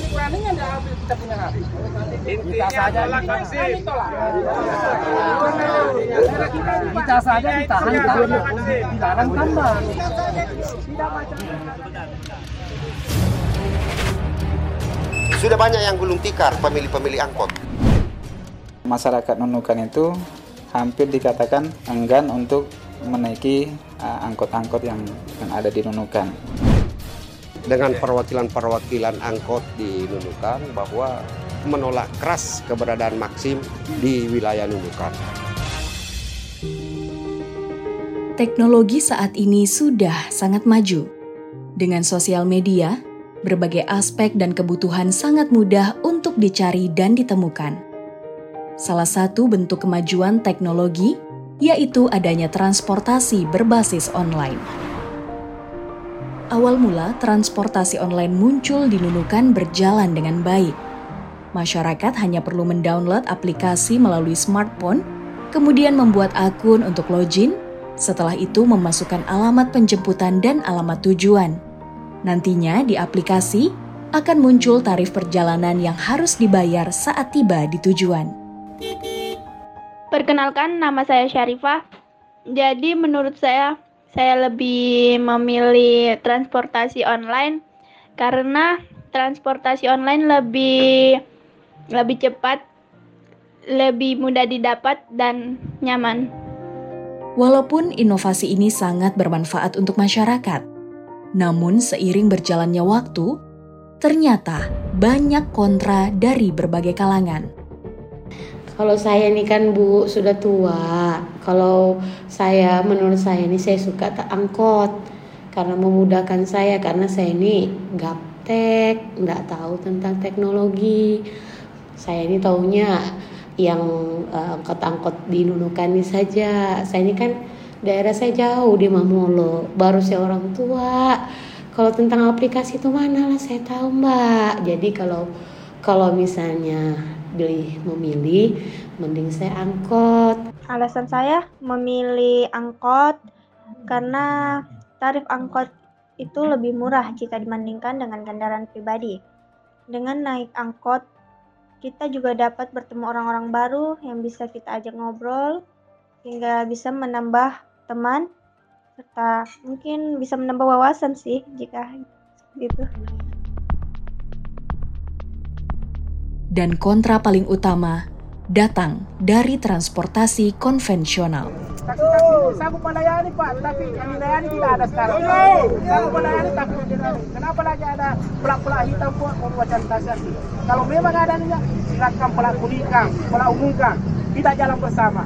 kita punya hak. Intinya saja tolak kita- vaksin. tolak. Kita saja ditahan tambang. Sudah banyak yang gulung tikar pemilih-pemilih angkot. masyarakat Nunukan itu hampir dikatakan enggan untuk menaiki uh, angkot-angkot yang yang ada di Nunukan. Dengan perwakilan-perwakilan angkot di Nunukan bahwa menolak keras keberadaan Maxim di wilayah Nunukan. Teknologi saat ini sudah sangat maju. Dengan sosial media, berbagai aspek dan kebutuhan sangat mudah untuk dicari dan ditemukan. Salah satu bentuk kemajuan teknologi yaitu adanya transportasi berbasis online. Awal mula transportasi online muncul di Nunukan berjalan dengan baik. Masyarakat hanya perlu mendownload aplikasi melalui smartphone, kemudian membuat akun untuk login, setelah itu memasukkan alamat penjemputan dan alamat tujuan. Nantinya di aplikasi akan muncul tarif perjalanan yang harus dibayar saat tiba di tujuan. Perkenalkan, nama saya Syarifah. Jadi menurut saya, saya lebih memilih transportasi online karena transportasi online lebih lebih cepat, lebih mudah didapat dan nyaman. Walaupun inovasi ini sangat bermanfaat untuk masyarakat, namun seiring berjalannya waktu, ternyata banyak kontra dari berbagai kalangan. Kalau saya ini kan Bu sudah tua. Kalau saya menurut saya ini saya suka tak angkot karena memudahkan saya karena saya ini gaptek, nggak tahu tentang teknologi. Saya ini taunya yang eh, angkot-angkot di ini saja. Saya ini kan daerah saya jauh di Mamolo, baru saya orang tua. Kalau tentang aplikasi itu mana lah saya tahu Mbak. Jadi kalau kalau misalnya beli memilih mending saya angkot Alasan saya memilih angkot karena tarif angkot itu lebih murah jika dibandingkan dengan kendaraan pribadi. Dengan naik angkot, kita juga dapat bertemu orang-orang baru yang bisa kita ajak ngobrol hingga bisa menambah teman serta mungkin bisa menambah wawasan sih jika gitu. Dan kontra paling utama datang dari transportasi konvensional. Ada ada. Ada? Kalau memang adanya, silakan pelak kulikan, pelak umumkan. Kita jalan bersama.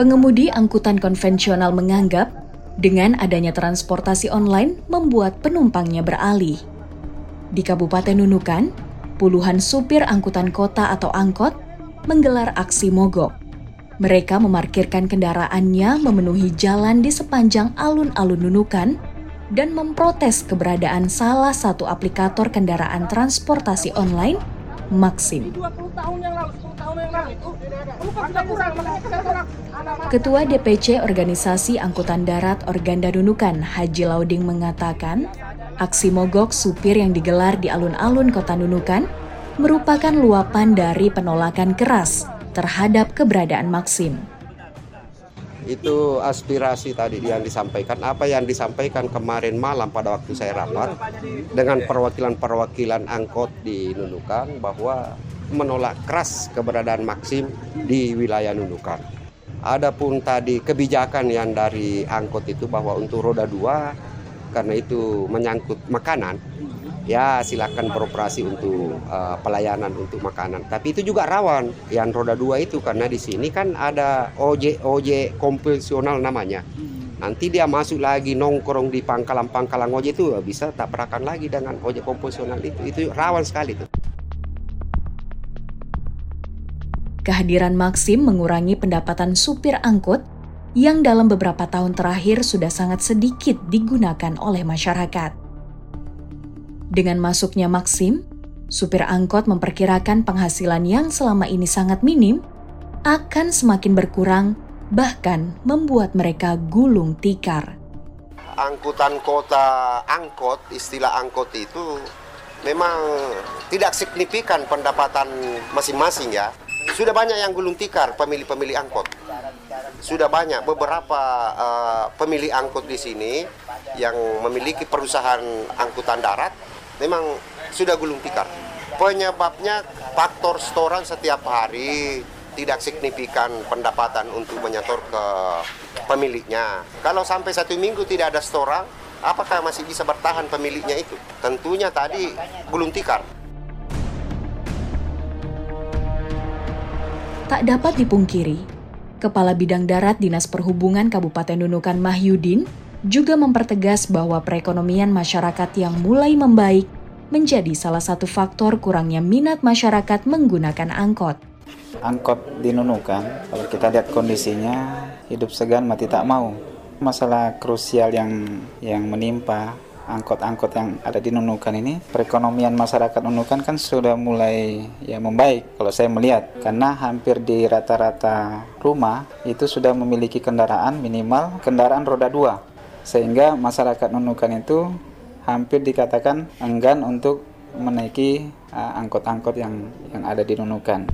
Pengemudi angkutan konvensional menganggap dengan adanya transportasi online membuat penumpangnya beralih. Di Kabupaten Nunukan, puluhan supir angkutan kota atau angkot menggelar aksi mogok. Mereka memarkirkan kendaraannya memenuhi jalan di sepanjang alun-alun Nunukan dan memprotes keberadaan salah satu aplikator kendaraan transportasi online, Maxim. 20 tahun yang lalu, 10 tahun yang lalu itu. Bukan sudah kurang, makanya kita orang anak Ketua DPC Organisasi Angkutan Darat Organda Nunukan, Haji Lauding mengatakan, aksi mogok supir yang digelar di alun-alun kota Nunukan merupakan luapan dari penolakan keras terhadap keberadaan Maxim. Itu aspirasi tadi yang disampaikan. Apa yang disampaikan kemarin malam pada waktu saya rapat dengan perwakilan-perwakilan angkot di Nunukan bahwa menolak keras keberadaan Maxim di wilayah Nunukan. Adapun tadi kebijakan yang dari angkot itu bahwa untuk roda dua karena itu menyangkut makanan, ya silakan beroperasi untuk uh, pelayanan untuk makanan. Tapi itu juga rawan yang roda dua itu karena di sini kan ada ojek ojek konvensional namanya. Nanti dia masuk lagi nongkrong di pangkalan-pangkalan ojek itu bisa tabrakan lagi dengan ojek konvensional itu. Itu rawan sekali tuh. Kehadiran Maxim mengurangi pendapatan supir angkut yang dalam beberapa tahun terakhir sudah sangat sedikit digunakan oleh masyarakat. Dengan masuknya Maxim, supir angkot memperkirakan penghasilan yang selama ini sangat minim akan semakin berkurang, bahkan membuat mereka gulung tikar. Angkutan kota angkot, istilah angkot itu memang tidak signifikan pendapatan masing-masing ya. Sudah banyak yang gulung tikar pemilih-pemilih angkot. Sudah banyak beberapa uh, pemilih angkot di sini yang memiliki perusahaan angkutan darat memang sudah gulung tikar. Penyebabnya faktor setoran setiap hari tidak signifikan pendapatan untuk menyetor ke pemiliknya. Kalau sampai satu minggu tidak ada setoran, apakah masih bisa bertahan pemiliknya itu? Tentunya tadi gulung tikar. Tak dapat dipungkiri, Kepala Bidang Darat Dinas Perhubungan Kabupaten Nunukan Mahyudin juga mempertegas bahwa perekonomian masyarakat yang mulai membaik menjadi salah satu faktor kurangnya minat masyarakat menggunakan angkot. Angkot di Nunukan, kalau kita lihat kondisinya, hidup segan mati tak mau. Masalah krusial yang yang menimpa angkot-angkot yang ada di Nunukan ini, perekonomian masyarakat Nunukan kan sudah mulai ya membaik kalau saya melihat karena hampir di rata-rata rumah itu sudah memiliki kendaraan minimal kendaraan roda dua sehingga masyarakat Nunukan itu hampir dikatakan enggan untuk menaiki uh, angkot-angkot yang yang ada di Nunukan.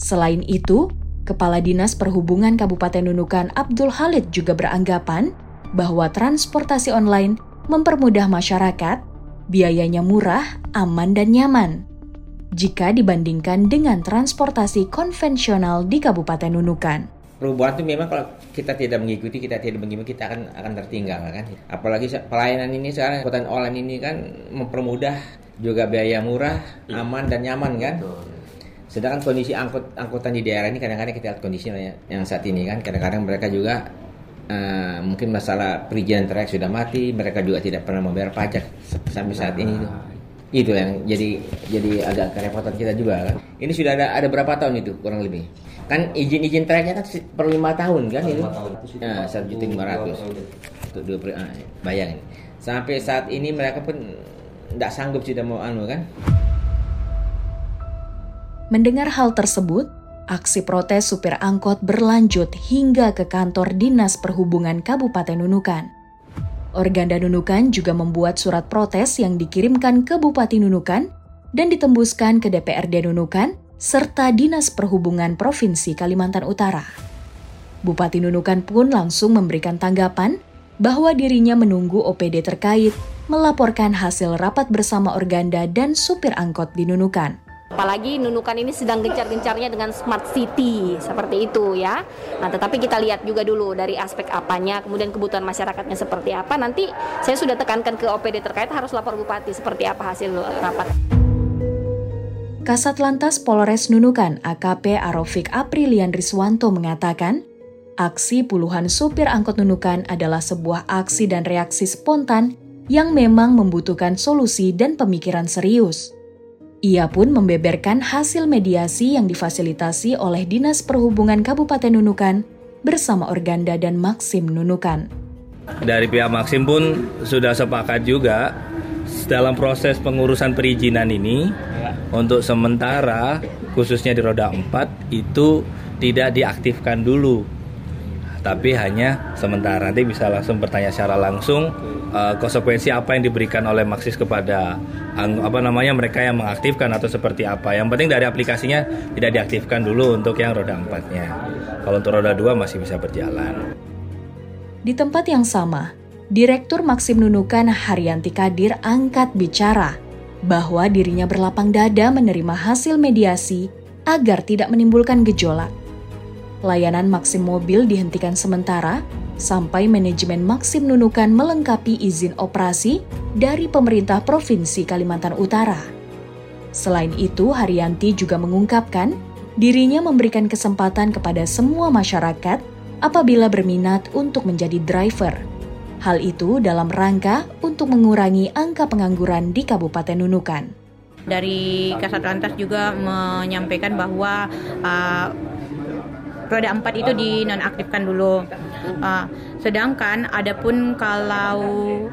Selain itu, Kepala Dinas Perhubungan Kabupaten Nunukan Abdul Halid juga beranggapan bahwa transportasi online mempermudah masyarakat, biayanya murah, aman, dan nyaman. Jika dibandingkan dengan transportasi konvensional di Kabupaten Nunukan. Perubahan itu memang kalau kita tidak mengikuti, kita tidak mengikuti, kita akan akan tertinggal kan. Apalagi pelayanan ini sekarang angkutan online ini kan mempermudah juga biaya murah, aman dan nyaman kan. Sedangkan kondisi angkut angkutan di daerah ini kadang-kadang kita lihat kondisinya ya, yang saat ini kan kadang-kadang mereka juga uh, mungkin masalah perizinan trayek sudah mati, mereka juga tidak pernah membayar pajak sampai saat ini. Itu, itu yang jadi jadi agak kerepotan kita juga kan. Ini sudah ada ada berapa tahun itu kurang lebih? Kan izin-izin trayeknya kan per lima tahun kan itu? Nah, satu juta lima ratus untuk dua uh, bayangin. Sampai saat ini mereka pun tidak sanggup sudah mau anu kan? Mendengar hal tersebut, aksi protes supir angkot berlanjut hingga ke kantor Dinas Perhubungan Kabupaten Nunukan. Organda Nunukan juga membuat surat protes yang dikirimkan ke Bupati Nunukan dan ditembuskan ke DPRD Nunukan serta Dinas Perhubungan Provinsi Kalimantan Utara. Bupati Nunukan pun langsung memberikan tanggapan bahwa dirinya menunggu OPD terkait melaporkan hasil rapat bersama Organda dan supir angkot di Nunukan. Apalagi Nunukan ini sedang gencar-gencarnya dengan smart city seperti itu ya. Nah, tetapi kita lihat juga dulu dari aspek apanya, kemudian kebutuhan masyarakatnya seperti apa. Nanti saya sudah tekankan ke OPD terkait harus lapor bupati seperti apa hasil rapat. Kasat Lantas Polres Nunukan AKP Arofik Aprilian Riswanto mengatakan, aksi puluhan supir angkot Nunukan adalah sebuah aksi dan reaksi spontan yang memang membutuhkan solusi dan pemikiran serius. Ia pun membeberkan hasil mediasi yang difasilitasi oleh Dinas Perhubungan Kabupaten Nunukan bersama Organda dan Maxim Nunukan. Dari pihak Maxim pun sudah sepakat juga dalam proses pengurusan perizinan ini. Untuk sementara khususnya di roda 4 itu tidak diaktifkan dulu tapi hanya sementara nanti bisa langsung bertanya secara langsung uh, konsekuensi apa yang diberikan oleh Maxis kepada apa namanya mereka yang mengaktifkan atau seperti apa. Yang penting dari aplikasinya tidak diaktifkan dulu untuk yang roda empatnya. Kalau untuk roda dua masih bisa berjalan. Di tempat yang sama, Direktur Maksim Nunukan Haryanti Kadir angkat bicara bahwa dirinya berlapang dada menerima hasil mediasi agar tidak menimbulkan gejolak layanan Maxim Mobil dihentikan sementara sampai manajemen Maxim Nunukan melengkapi izin operasi dari pemerintah Provinsi Kalimantan Utara. Selain itu, Haryanti juga mengungkapkan dirinya memberikan kesempatan kepada semua masyarakat apabila berminat untuk menjadi driver. Hal itu dalam rangka untuk mengurangi angka pengangguran di Kabupaten Nunukan. Dari Kasat Lantas juga menyampaikan bahwa uh, roda 4 itu dinonaktifkan dulu. Uh, Sedangkan adapun kalau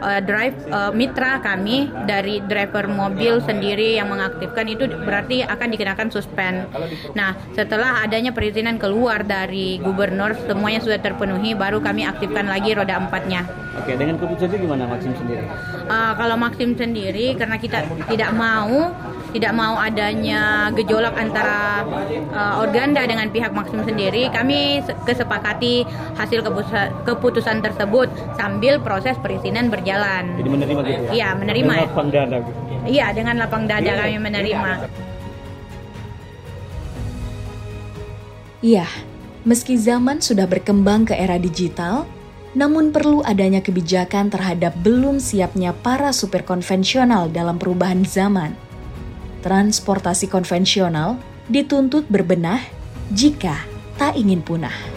uh, drive uh, mitra kami dari driver mobil sendiri yang mengaktifkan itu berarti akan dikenakan suspend. Nah, setelah adanya perizinan keluar dari gubernur semuanya sudah terpenuhi baru kami aktifkan lagi roda empatnya. Oke, dengan keputusan itu gimana Maxim sendiri? Uh, kalau Maxim sendiri karena kita tidak mau tidak mau adanya gejolak antara uh, Organda dengan pihak Maxim sendiri, kami kesepakati hasil keputusan tersebut sambil proses perizinan berjalan. Jadi menerima gitu ya? Iya, menerima. Dengan lapang dada gitu. Iya, dengan lapang dada kami menerima. Iya, meski zaman sudah berkembang ke era digital, namun perlu adanya kebijakan terhadap belum siapnya para supir konvensional dalam perubahan zaman transportasi konvensional dituntut berbenah jika tak ingin punah.